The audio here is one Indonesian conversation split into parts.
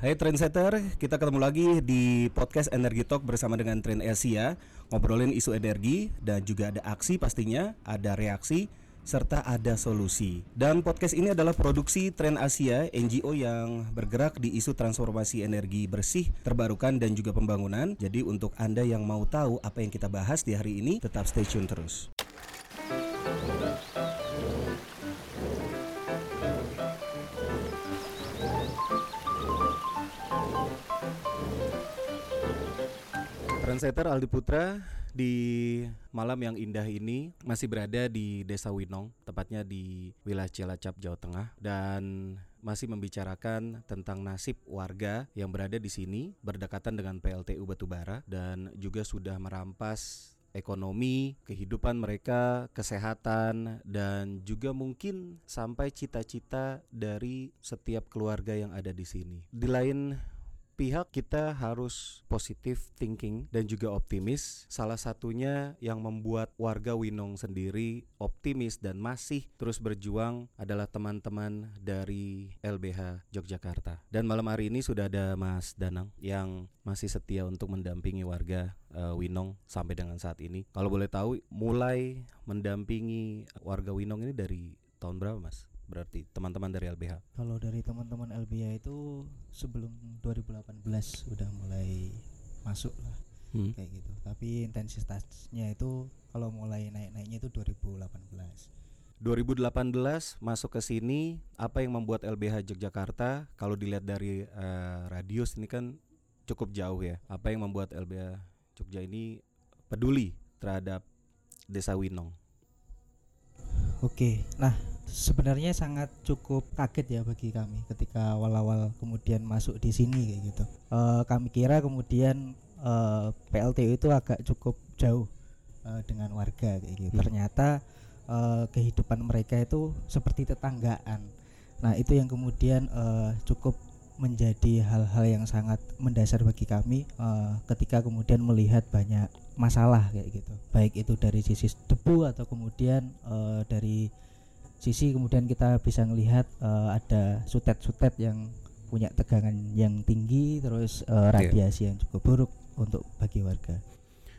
Hai Trendsetter, kita ketemu lagi di podcast Energi Talk bersama dengan Trend Asia Ngobrolin isu energi dan juga ada aksi pastinya, ada reaksi, serta ada solusi. Dan podcast ini adalah produksi Trend Asia, NGO yang bergerak di isu transformasi energi bersih, terbarukan dan juga pembangunan. Jadi untuk Anda yang mau tahu apa yang kita bahas di hari ini, tetap stay tune terus Trendsetter Aldi Putra di malam yang indah ini masih berada di Desa Winong, tepatnya di wilayah Cilacap, Jawa Tengah dan masih membicarakan tentang nasib warga yang berada di sini berdekatan dengan PLTU Batubara dan juga sudah merampas ekonomi, kehidupan mereka, kesehatan, dan juga mungkin sampai cita-cita dari setiap keluarga yang ada di sini. Di lain pihak kita harus positif thinking dan juga optimis. Salah satunya yang membuat warga Winong sendiri optimis dan masih terus berjuang adalah teman-teman dari LBH Yogyakarta. Dan malam hari ini sudah ada Mas Danang yang masih setia untuk mendampingi warga uh, Winong sampai dengan saat ini. Kalau boleh tahu mulai mendampingi warga Winong ini dari tahun berapa, Mas? Berarti teman-teman dari LBH? Kalau dari teman-teman LBH itu sebelum 2018 udah mulai masuk lah hmm. kayak gitu. Tapi intensitasnya itu kalau mulai naik-naiknya itu 2018. 2018 masuk ke sini apa yang membuat LBH Yogyakarta kalau dilihat dari uh, radius ini kan cukup jauh ya. Apa yang membuat LBH Jogja ini peduli terhadap Desa Winong? Oke, nah sebenarnya sangat cukup kaget ya bagi kami ketika awal-awal kemudian masuk di sini kayak gitu. Uh, kami kira kemudian uh, eh, PLTU itu agak cukup jauh uh, dengan warga kayak gitu. Hmm. Ternyata uh, kehidupan mereka itu seperti tetanggaan. Nah itu yang kemudian uh, cukup menjadi hal-hal yang sangat mendasar bagi kami uh, ketika kemudian melihat banyak masalah kayak gitu baik itu dari sisi debu atau kemudian uh, dari sisi kemudian kita bisa melihat uh, ada sutet-sutet yang punya tegangan yang tinggi terus uh, radiasi yeah. yang cukup buruk untuk bagi warga.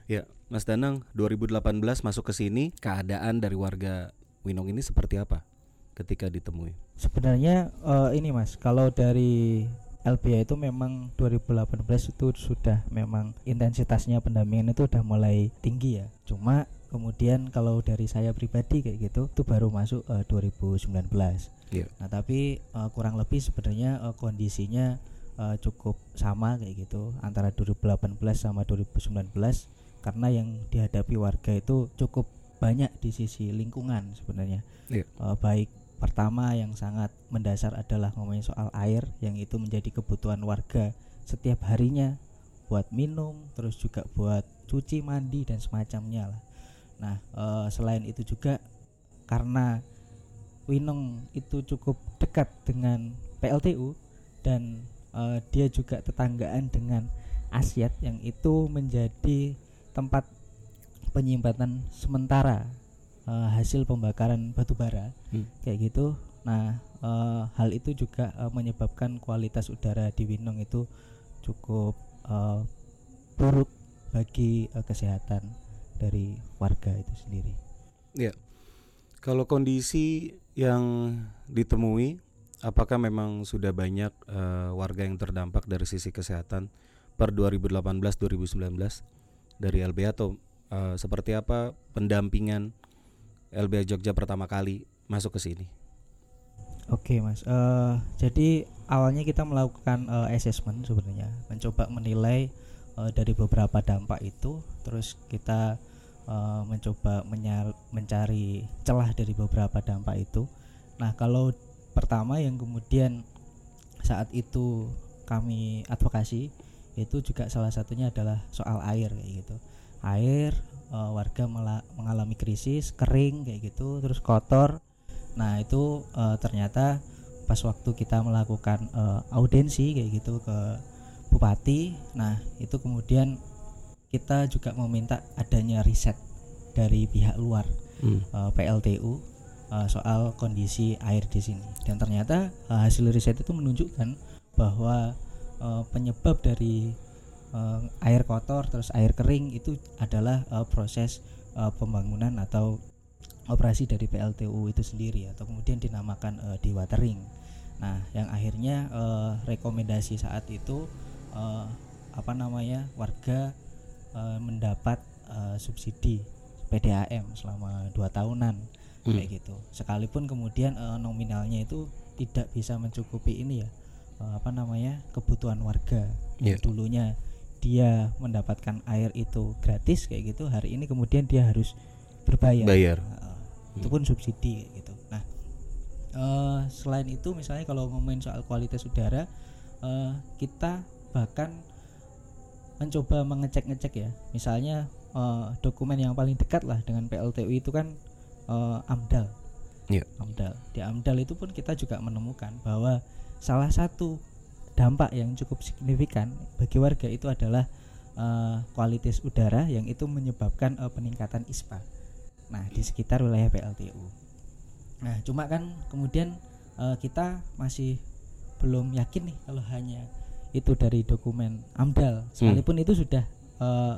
Ya, Mas Danang, 2018 masuk ke sini, keadaan dari warga Winong ini seperti apa ketika ditemui? Sebenarnya uh, ini Mas, kalau dari LBH itu memang 2018 itu sudah memang intensitasnya pendampingan itu sudah mulai tinggi ya. Cuma kemudian kalau dari saya pribadi kayak gitu itu baru masuk uh, 2019 yeah. nah tapi uh, kurang lebih sebenarnya uh, kondisinya uh, cukup sama kayak gitu antara 2018 sama 2019 karena yang dihadapi warga itu cukup banyak di sisi lingkungan sebenarnya yeah. uh, baik pertama yang sangat mendasar adalah ngomongin soal air yang itu menjadi kebutuhan warga setiap harinya buat minum terus juga buat cuci mandi dan semacamnya lah Nah, uh, selain itu juga karena Winong itu cukup dekat dengan PLTU dan uh, dia juga tetanggaan dengan Asyat yang itu menjadi tempat penyimpanan sementara uh, hasil pembakaran batu bara hmm. kayak gitu. Nah, uh, hal itu juga uh, menyebabkan kualitas udara di Winong itu cukup uh, buruk bagi uh, kesehatan dari warga itu sendiri. Ya, kalau kondisi yang ditemui, apakah memang sudah banyak uh, warga yang terdampak dari sisi kesehatan per 2018-2019 dari LBH atau uh, seperti apa pendampingan LBH Jogja pertama kali masuk ke sini? Oke mas, uh, jadi awalnya kita melakukan uh, assessment sebenarnya, mencoba menilai uh, dari beberapa dampak itu, terus kita uh, mencoba mencari celah dari beberapa dampak itu. Nah, kalau pertama yang kemudian saat itu kami advokasi itu juga salah satunya adalah soal air kayak gitu. Air uh, warga mengalami krisis, kering kayak gitu, terus kotor. Nah, itu uh, ternyata pas waktu kita melakukan uh, audensi kayak gitu ke bupati. Nah, itu kemudian kita juga meminta adanya riset dari pihak luar hmm. uh, eh, PLTU uh, eh, soal kondisi air di sini dan ternyata uh, hasil riset itu menunjukkan bahwa uh, penyebab dari uh, air kotor terus air kering itu adalah uh, proses uh, pembangunan atau operasi dari PLTU itu sendiri atau kemudian dinamakan uh, dewatering. Nah, yang akhirnya uh, rekomendasi saat itu uh, apa namanya warga uh, mendapat uh, subsidi PDAM selama dua tahunan hmm. kayak gitu. Sekalipun kemudian uh, nominalnya itu tidak bisa mencukupi ini ya uh, apa namanya kebutuhan warga yeah. dulunya dia mendapatkan air itu gratis kayak gitu hari ini kemudian dia harus berbayar. Bayar. Uh, itu pun subsidi gitu. Nah, uh, selain itu misalnya kalau ngomongin soal kualitas udara, uh, kita bahkan mencoba mengecek-ngecek ya. Misalnya uh, dokumen yang paling dekat lah dengan PLTU itu kan uh, AMDAL. Yeah. AMDAL. Di AMDAL itu pun kita juga menemukan bahwa salah satu dampak yang cukup signifikan bagi warga itu adalah uh, kualitas udara yang itu menyebabkan uh, peningkatan ISPA nah di sekitar wilayah PLTU nah cuma kan kemudian uh, kita masih belum yakin nih kalau hanya itu dari dokumen AMDAL hmm. sekalipun hmm. itu sudah uh,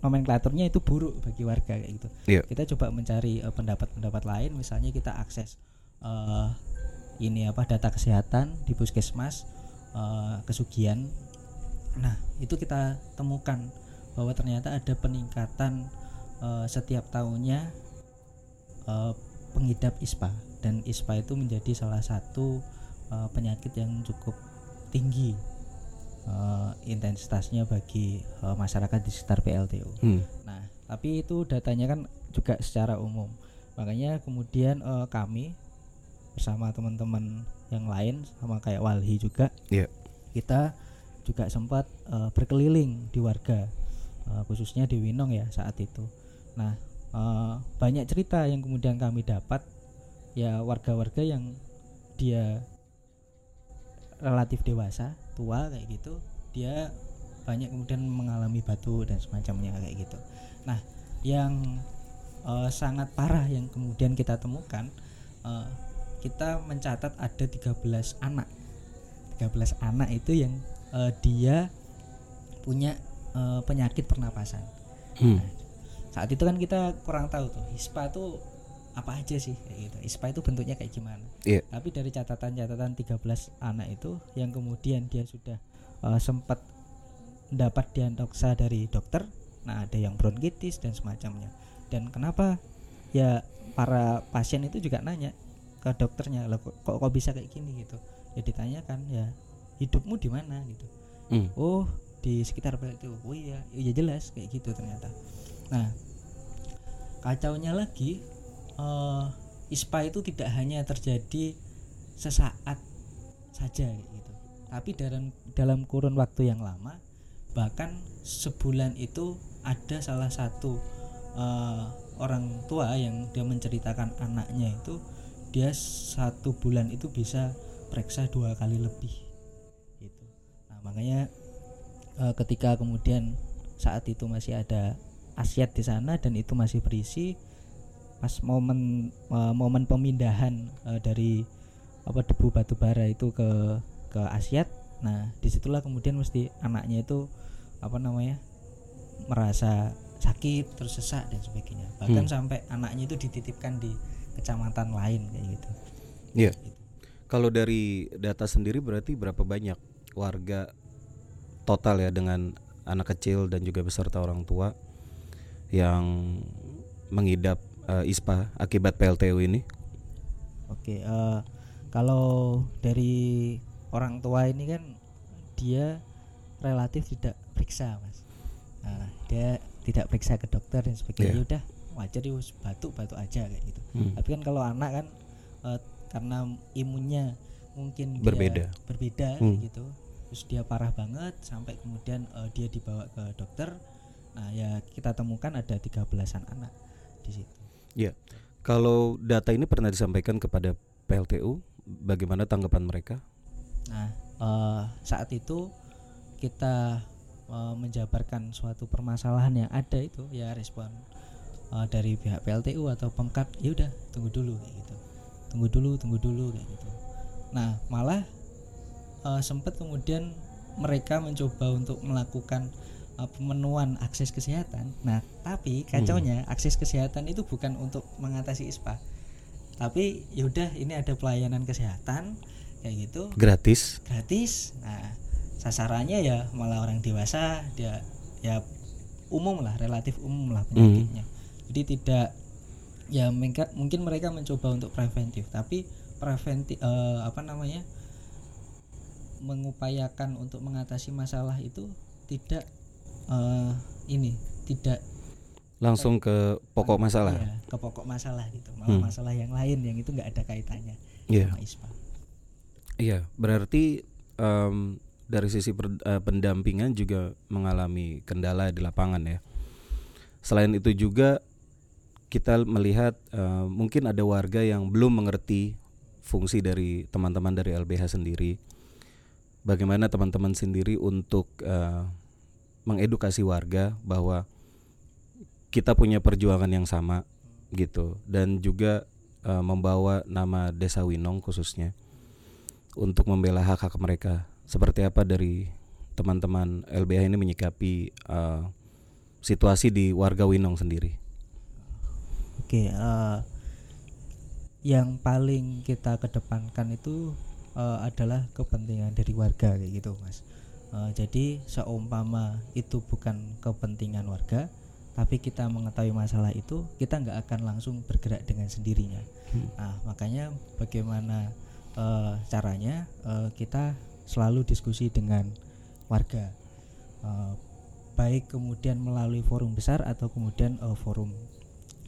nomenklaturnya itu buruk bagi warga kayak gitu. Yeah. Kita coba mencari pendapat-pendapat uh, lain, misalnya kita akses uh, ini apa data kesehatan di puskesmas uh, kesugihan. Nah itu kita temukan bahwa ternyata ada peningkatan uh, setiap tahunnya uh, pengidap ISPA dan ISPA itu menjadi salah satu uh, penyakit yang cukup tinggi uh, intensitasnya bagi uh, masyarakat di sekitar PLTU. Hmm. Nah, tapi itu datanya kan juga secara umum. Makanya kemudian uh, kami bersama teman-teman yang lain sama kayak Walhi juga, yeah. kita juga sempat uh, berkeliling di warga, uh, khususnya di Winong ya saat itu. Nah, uh, banyak cerita yang kemudian kami dapat ya warga-warga yang dia relatif dewasa, tua kayak gitu, dia banyak kemudian mengalami batu dan semacamnya kayak gitu. Nah, yang uh, sangat parah yang kemudian kita temukan uh, kita mencatat ada 13 anak. 13 anak itu yang uh, dia punya uh, penyakit pernapasan. Hmm. Nah, saat itu kan kita kurang tahu tuh ISPA itu apa aja sih kayak gitu. ISPA itu bentuknya kayak gimana. Yeah. Tapi dari catatan-catatan 13 anak itu yang kemudian dia sudah uh, sempat dapat diagnosa dari dokter, nah ada yang bronkitis dan semacamnya. Dan kenapa ya para pasien itu juga nanya ke dokternya, kok kok bisa kayak gini gitu. Ya ditanyakan ya hidupmu di mana gitu. Mm. Oh, di sekitar itu. Oh iya, ya jelas kayak gitu ternyata. Nah, kacaunya lagi uh, ISPA itu tidak hanya terjadi sesaat saja gitu. Tapi dalam dalam kurun waktu yang lama, bahkan sebulan itu ada salah satu uh, orang tua yang dia menceritakan anaknya itu dia satu bulan itu bisa periksa dua kali lebih gitu. Nah makanya uh, ketika kemudian saat itu masih ada asyat di sana dan itu masih berisi pas momen uh, momen pemindahan uh, dari apa debu batu bara itu ke ke asyat nah di situlah kemudian mesti anaknya itu apa namanya merasa sakit terus sesak dan sebagainya bahkan hmm. sampai anaknya itu dititipkan di kecamatan lain kayak gitu iya yeah. gitu. kalau dari data sendiri berarti berapa banyak warga total ya dengan anak kecil dan juga beserta orang tua yang mengidap uh, ISPA akibat PLTU ini? Oke, uh, kalau dari orang tua ini kan dia relatif tidak periksa, mas. Nah, dia tidak periksa ke dokter dan sebagainya. Yeah. Udah wajar dia batuk batuk aja kayak gitu. Hmm. Tapi kan kalau anak kan uh, karena imunnya mungkin berbeda, berbeda hmm. gitu. Terus dia parah banget sampai kemudian uh, dia dibawa ke dokter Nah, ya kita temukan ada tiga belasan anak di situ. Ya. Kalau data ini pernah disampaikan kepada PLTU, bagaimana tanggapan mereka? Nah, uh, saat itu kita uh, menjabarkan suatu permasalahan yang ada itu ya respon uh, dari pihak PLTU atau Pemkap ya udah tunggu dulu kayak gitu. Tunggu dulu, tunggu dulu kayak gitu. Nah, malah uh, sempat kemudian mereka mencoba untuk melakukan pemenuhan akses kesehatan. Nah, tapi kacaunya akses kesehatan itu bukan untuk mengatasi ISPA. Tapi yaudah ini ada pelayanan kesehatan kayak gitu Gratis. gratis. Nah, sasarannya ya malah orang dewasa dia ya umum lah, relatif umum lah penyakitnya. Jadi tidak ya mungkin mereka mencoba untuk preventif, tapi preventif eh, apa namanya? mengupayakan untuk mengatasi masalah itu tidak eh, ini tidak Langsung ke pokok masalah. ya, ke pokok masalah gitu malah Hmm. masalah yang lain yang itu nggak ada kaitannya Iya. sama ISPA Iya, berarti em, dari sisi per- eh, pendampingan juga mengalami kendala di lapangan ya. Selain itu juga kita melihat eh, mungkin ada warga yang belum mengerti fungsi dari teman-teman dari LBH sendiri. Bagaimana teman-teman sendiri untuk eh, mengedukasi warga bahwa kita punya perjuangan yang sama gitu dan juga eh, membawa nama Desa Winong khususnya untuk membela hak-hak mereka. Seperti apa dari teman-teman LBH ini menyikapi uh, situasi di warga Winong sendiri? Oke, eh, yang paling kita kedepankan itu eh, adalah kepentingan dari warga kayak gitu, mas. Eh, jadi seumpama itu bukan kepentingan warga, tapi kita mengetahui masalah itu, kita nggak akan langsung bergerak dengan sendirinya. Hmm. Nah, makanya bagaimana eh, caranya eh, kita selalu diskusi dengan warga, Eh, baik kemudian melalui forum besar atau kemudian eh, forum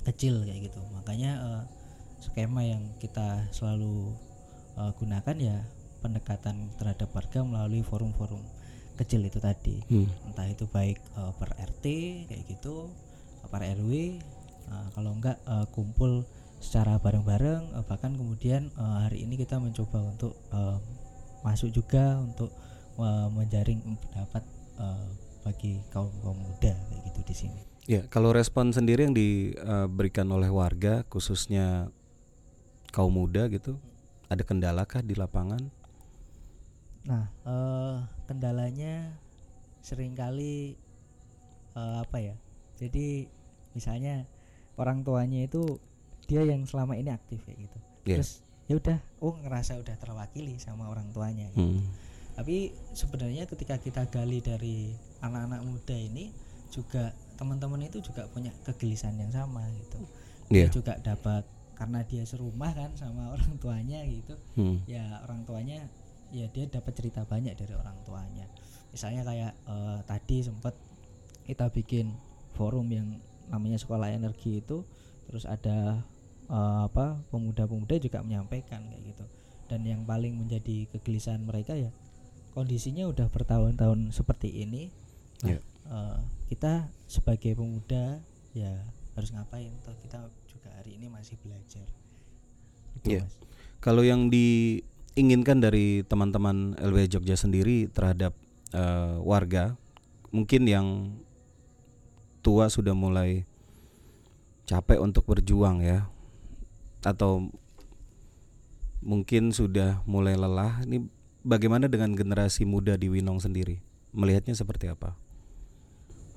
kecil kayak gitu makanya eh, skema yang kita selalu eh, gunakan ya pendekatan terhadap warga melalui forum-forum kecil itu tadi Hmm. entah itu baik eh, per RT kayak gitu per RW eh, kalau enggak eh, kumpul secara bareng-bareng eh, bahkan kemudian eh, hari ini kita mencoba untuk eh, masuk juga untuk eh, menjaring pendapat eh, bagi kaum kaum muda kayak gitu di sini Ya, kalau respon sendiri yang diberikan oleh warga, khususnya kaum muda gitu, ada kendalakah di lapangan? Nah, eh, kendalanya sering kali eh, apa ya? Jadi misalnya orang tuanya itu dia yang selama ini aktif kayak gitu. Iya. Terus ya udah, oh ngerasa udah terwakili sama orang tuanya. gitu. Hmm. Tapi sebenarnya ketika kita gali dari anak-anak muda ini juga teman-teman itu juga punya kegelisahan yang sama gitu. Dia Iya. juga dapat karena dia serumah kan sama orang tuanya gitu Hmm. ya orang tuanya ya dia dapat cerita banyak dari orang tuanya misalnya kayak eh, tadi sempat kita bikin forum yang namanya sekolah energi itu terus ada eh, apa pemuda-pemuda juga menyampaikan kayak gitu dan yang paling menjadi kegelisahan mereka ya kondisinya udah bertahun-tahun seperti ini nah, Ya. eh, kita sebagai pemuda ya harus ngapain toh kita juga hari ini masih belajar Gitu. Mas. Kalau yang diinginkan dari teman-teman LBH Jogja sendiri terhadap eh, warga, mungkin yang tua sudah mulai capek untuk berjuang ya, atau mungkin sudah mulai lelah. Ini bagaimana dengan generasi muda di Winong sendiri? Melihatnya seperti apa?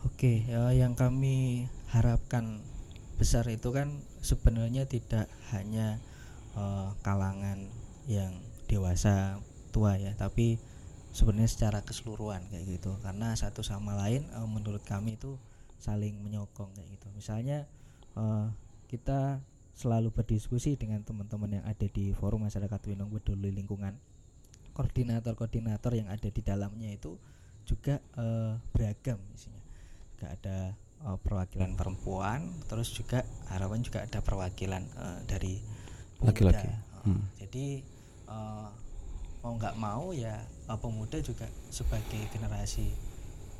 Oke, ya, yang kami harapkan besar itu kan sebenarnya tidak hanya eh, kalangan yang dewasa tua ya, tapi sebenarnya secara keseluruhan kayak gitu. Karena satu sama lain eh, menurut kami itu saling menyokong kayak gitu. Misalnya eh, kita selalu berdiskusi dengan teman-teman yang ada di forum masyarakat Winong Peduli Lingkungan. Koordinator-koordinator yang ada di dalamnya itu juga eh, beragam isinya juga ada uh, perwakilan perempuan terus juga harapan juga ada perwakilan uh, dari. Laki-laki. Uh, Hmm. jadi uh, mau nggak mau ya uh, pemuda juga sebagai generasi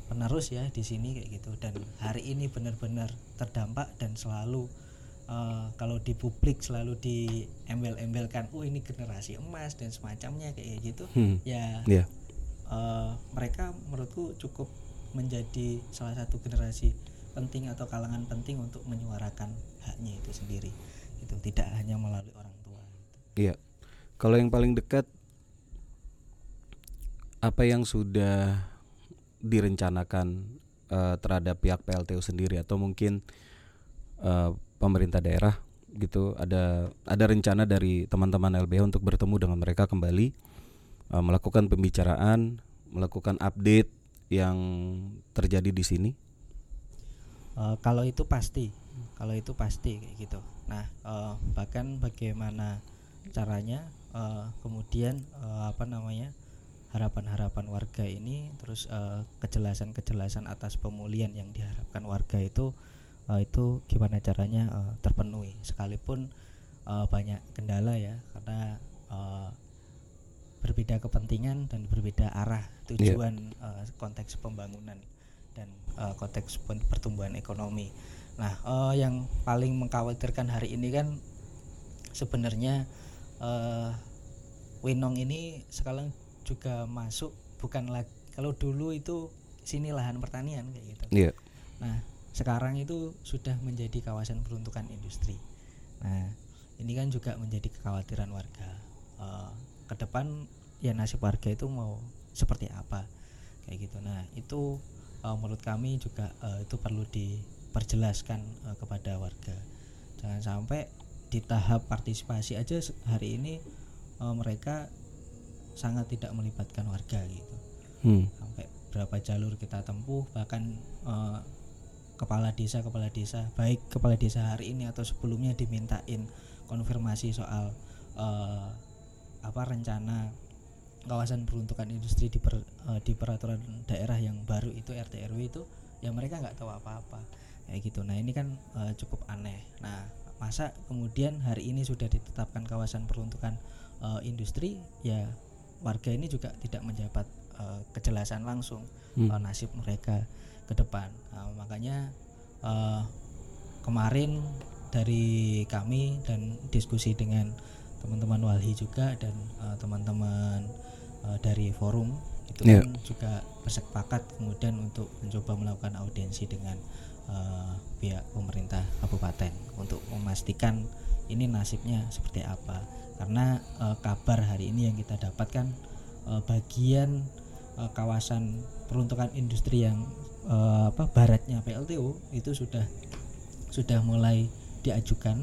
penerus ya di sini kayak gitu dan hari ini benar-benar terdampak dan selalu uh, kalau di publik selalu diembel-embelkan oh ini generasi emas dan semacamnya kayak gitu Hmm. ya Ya. eh, mereka menurutku cukup menjadi salah satu generasi penting atau kalangan penting untuk menyuarakan haknya itu sendiri itu tidak hanya melalui orang tua gitu. Iya. Kalau yang paling dekat apa yang sudah direncanakan uh, terhadap pihak PLTU sendiri? Atau mungkin uh, pemerintah daerah gitu ada ada rencana dari teman-teman LBH untuk bertemu dengan mereka kembali uh, melakukan pembicaraan melakukan update yang terjadi di sini? Uh, kalau itu pasti kalau itu pasti gitu. Nah uh, bahkan bagaimana caranya uh, kemudian uh, apa namanya harapan-harapan warga ini terus kejelasan-kejelasan uh, atas pemulihan yang diharapkan warga itu uh, itu gimana caranya uh, terpenuhi sekalipun uh, banyak kendala ya karena uh, berbeda kepentingan dan berbeda arah tujuan yeah. uh, konteks pembangunan dan uh, konteks pertumbuhan ekonomi. Nah, uh, yang paling mengkhawatirkan hari ini kan sebenarnya uh, Winong ini sekarang juga masuk bukan lagi kalau dulu itu sini lahan pertanian kayak gitu. Yeah. Nah, sekarang itu sudah menjadi kawasan peruntukan industri. Nah, ini kan juga menjadi kekhawatiran warga. Uh, ke depan ya nasib warga itu mau seperti apa kayak gitu. Nah, itu uh, menurut kami juga uh, itu perlu diperjelaskan uh, kepada warga. Jangan sampai di tahap partisipasi aja hari ini uh, mereka sangat tidak melibatkan warga gitu. Hmm. Sampai berapa jalur kita tempuh bahkan uh, kepala desa kepala desa baik kepala desa hari ini atau sebelumnya dimintain konfirmasi soal uh, apa rencana kawasan peruntukan industri di, per, uh, di peraturan daerah yang baru itu RT RW itu ya mereka nggak tahu apa-apa kayak gitu nah ini kan uh, cukup aneh nah masa kemudian hari ini sudah ditetapkan kawasan peruntukan uh, industri ya warga ini juga tidak menjabat uh, kejelasan langsung hmm. uh, nasib mereka ke depan. Nah, makanya uh, kemarin dari kami dan diskusi dengan teman-teman walhi juga dan uh, teman-teman uh, dari forum itu yeah. kan juga bersepakat kemudian untuk mencoba melakukan audiensi dengan uh, pihak pemerintah kabupaten untuk memastikan ini nasibnya seperti apa karena uh, kabar hari ini yang kita dapatkan uh, bagian uh, kawasan peruntukan industri yang uh, apa baratnya PLTU itu sudah sudah mulai diajukan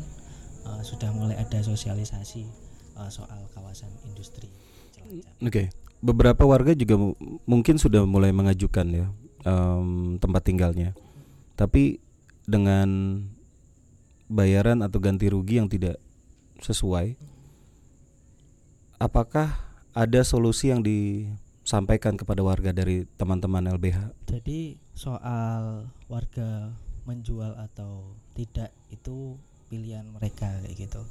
uh, sudah mulai ada sosialisasi uh, soal kawasan industri. Oke, okay. beberapa warga juga mungkin sudah mulai mengajukan ya um, tempat tinggalnya, tapi dengan bayaran atau ganti rugi yang tidak sesuai. Apakah ada solusi yang disampaikan kepada warga dari teman-teman LBH? Jadi soal warga menjual atau tidak itu pilihan mereka kayak gitu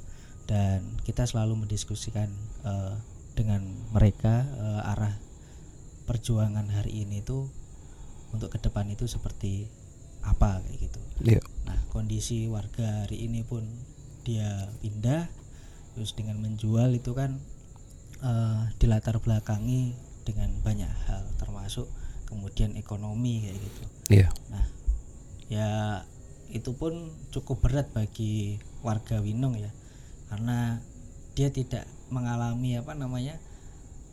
dan kita selalu mendiskusikan uh, dengan mereka uh, arah perjuangan hari ini itu untuk ke depan itu seperti apa kayak gitu. Yeah. Nah kondisi warga hari ini pun dia pindah terus dengan menjual itu kan uh, dilatar belakangi dengan banyak hal termasuk kemudian ekonomi kayak gitu. Iya. Nah, ya itu pun cukup berat bagi warga Winong ya, karena dia tidak mengalami apa namanya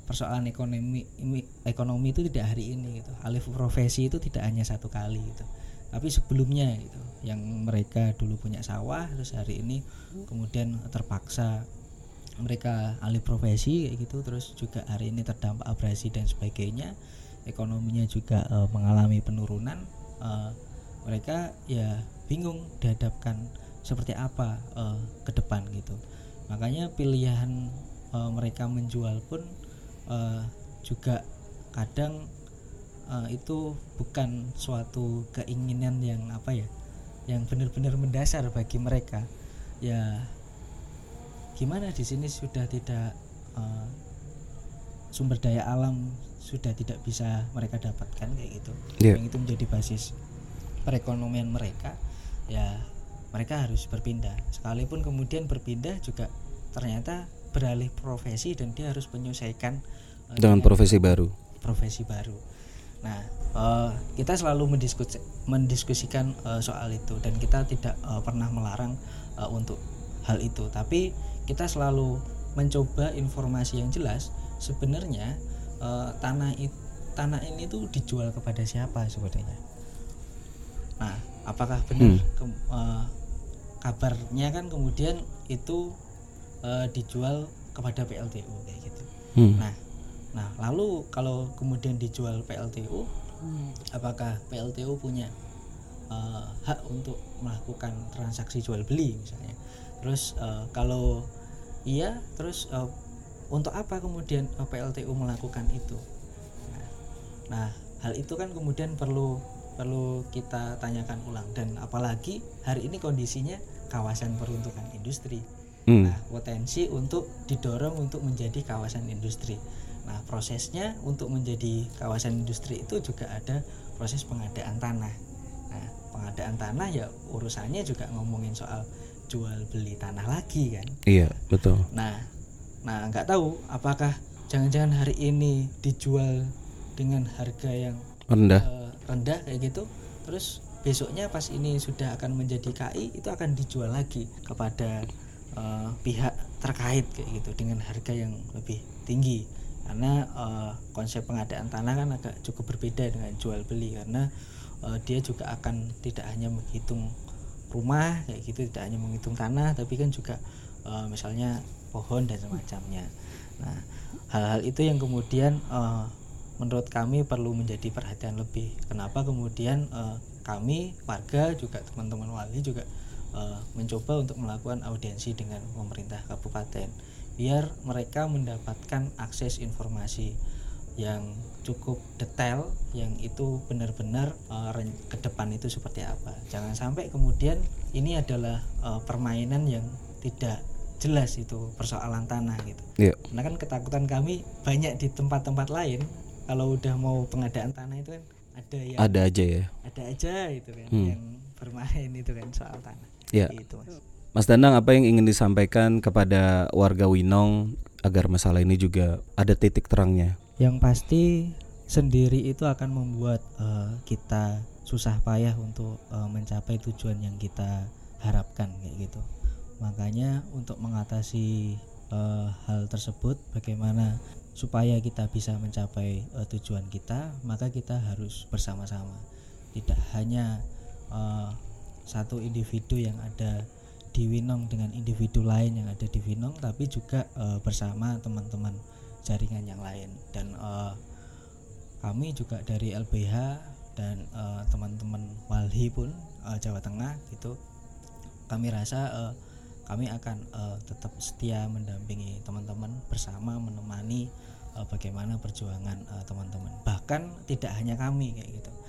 persoalan ekonomi ekonomi itu tidak hari ini gitu. Alif profesi itu tidak hanya satu kali gitu. Tapi sebelumnya gitu, yang mereka dulu punya sawah terus hari ini kemudian terpaksa mereka alih profesi gitu terus juga hari ini terdampak abrasi dan sebagainya ekonominya juga uh, mengalami penurunan uh, mereka ya bingung dihadapkan seperti apa uh, ke depan gitu. Makanya pilihan uh, mereka menjual pun uh, juga kadang uh, itu bukan suatu keinginan yang apa ya yang benar-benar mendasar bagi mereka. Ya gimana di sini sudah tidak uh, sumber daya alam sudah tidak bisa mereka dapatkan kayak gitu. Yeah. yang itu menjadi basis perekonomian mereka ya mereka harus berpindah. Sekalipun kemudian berpindah juga ternyata beralih profesi dan dia harus menyelesaikan uh, dengan profesi baru. profesi baru nah uh, kita selalu mendiskus mendiskusikan uh, soal itu dan kita tidak uh, pernah melarang uh, untuk hal itu tapi kita selalu mencoba informasi yang jelas sebenarnya uh, tanah itu tanah ini tuh dijual kepada siapa sebenarnya nah apakah benar hmm. ke, uh, kabarnya kan kemudian itu uh, dijual kepada PLTU kayak gitu hmm. nah nah lalu kalau kemudian dijual PLTU hmm. apakah PLTU punya uh, hak untuk melakukan transaksi jual beli misalnya? Terus uh, kalau iya terus uh, untuk apa kemudian PLTU melakukan itu? Nah, nah hal itu kan kemudian perlu perlu kita tanyakan ulang. Dan apalagi hari ini kondisinya kawasan peruntukan industri. Hmm. nah potensi untuk didorong untuk menjadi kawasan industri nah prosesnya untuk menjadi kawasan industri itu juga ada proses pengadaan tanah. Nah pengadaan tanah ya urusannya juga ngomongin soal jual beli tanah lagi kan? Iya betul. Nah nah nggak tahu apakah jangan-jangan hari ini dijual dengan harga yang rendah. uh, rendah kayak gitu terus besoknya pas ini sudah akan menjadi KI itu akan dijual lagi kepada uh, pihak terkait kayak gitu dengan harga yang lebih tinggi karena uh, konsep pengadaan tanah kan agak cukup berbeda dengan jual beli karena uh, dia juga akan tidak hanya menghitung rumah kayak gitu tidak hanya menghitung tanah tapi kan juga uh, misalnya pohon dan semacamnya. Nah hal-hal itu yang kemudian uh, menurut kami perlu menjadi perhatian lebih. Kenapa kemudian uh, kami warga juga teman-teman wali juga mencoba untuk melakukan audiensi dengan pemerintah kabupaten biar mereka mendapatkan akses informasi yang cukup detail yang itu benar-benar uh, ke depan itu seperti apa. Jangan sampai kemudian ini adalah uh, permainan yang tidak jelas itu persoalan tanah gitu. Yeah. Karena kan ketakutan kami banyak di tempat-tempat lain kalau udah mau pengadaan tanah itu kan ada yang ada aja ya. Ada aja itu kan hmm. yang bermain itu kan soal tanah. Yeah. Itu Mas. Mas Danang apa yang ingin disampaikan kepada warga Winong agar masalah ini juga ada titik terangnya? yang pasti sendiri itu akan membuat uh, kita susah payah untuk uh, mencapai tujuan yang kita harapkan kayak gitu makanya untuk mengatasi uh, hal tersebut bagaimana supaya kita bisa mencapai uh, tujuan kita maka kita harus bersama-sama tidak hanya uh, satu individu yang ada di Winong dengan individu lain yang ada di Winong tapi juga uh, bersama teman-teman jaringan yang lain. Dan uh, kami juga dari LBH dan uh, teman-teman Walhi pun uh, Jawa Tengah gitu kami rasa uh, kami akan uh, tetap setia mendampingi teman-teman bersama menemani uh, bagaimana perjuangan teman-teman. Bahkan tidak hanya kami kayak gitu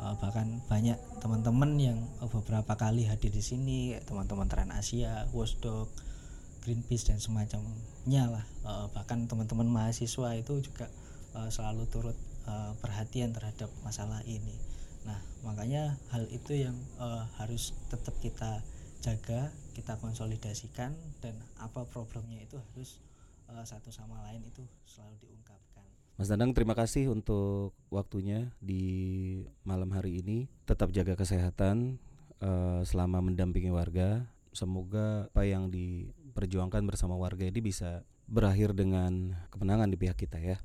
uh, bahkan banyak teman-teman yang uh, beberapa kali hadir di sini teman-teman Trans Asia, Wasdog, Greenpeace dan semacamnya lah. Uh, bahkan teman-teman mahasiswa itu juga uh, selalu turut uh, perhatian terhadap masalah ini. Nah makanya hal itu yang uh, harus tetap kita jaga kita konsolidasikan dan apa problemnya itu harus uh, satu sama lain itu selalu diungkapkan Mas Danang terima kasih untuk waktunya di malam hari ini tetap jaga kesehatan uh, selama mendampingi warga semoga apa yang diperjuangkan bersama warga ini bisa berakhir dengan kemenangan di pihak kita ya.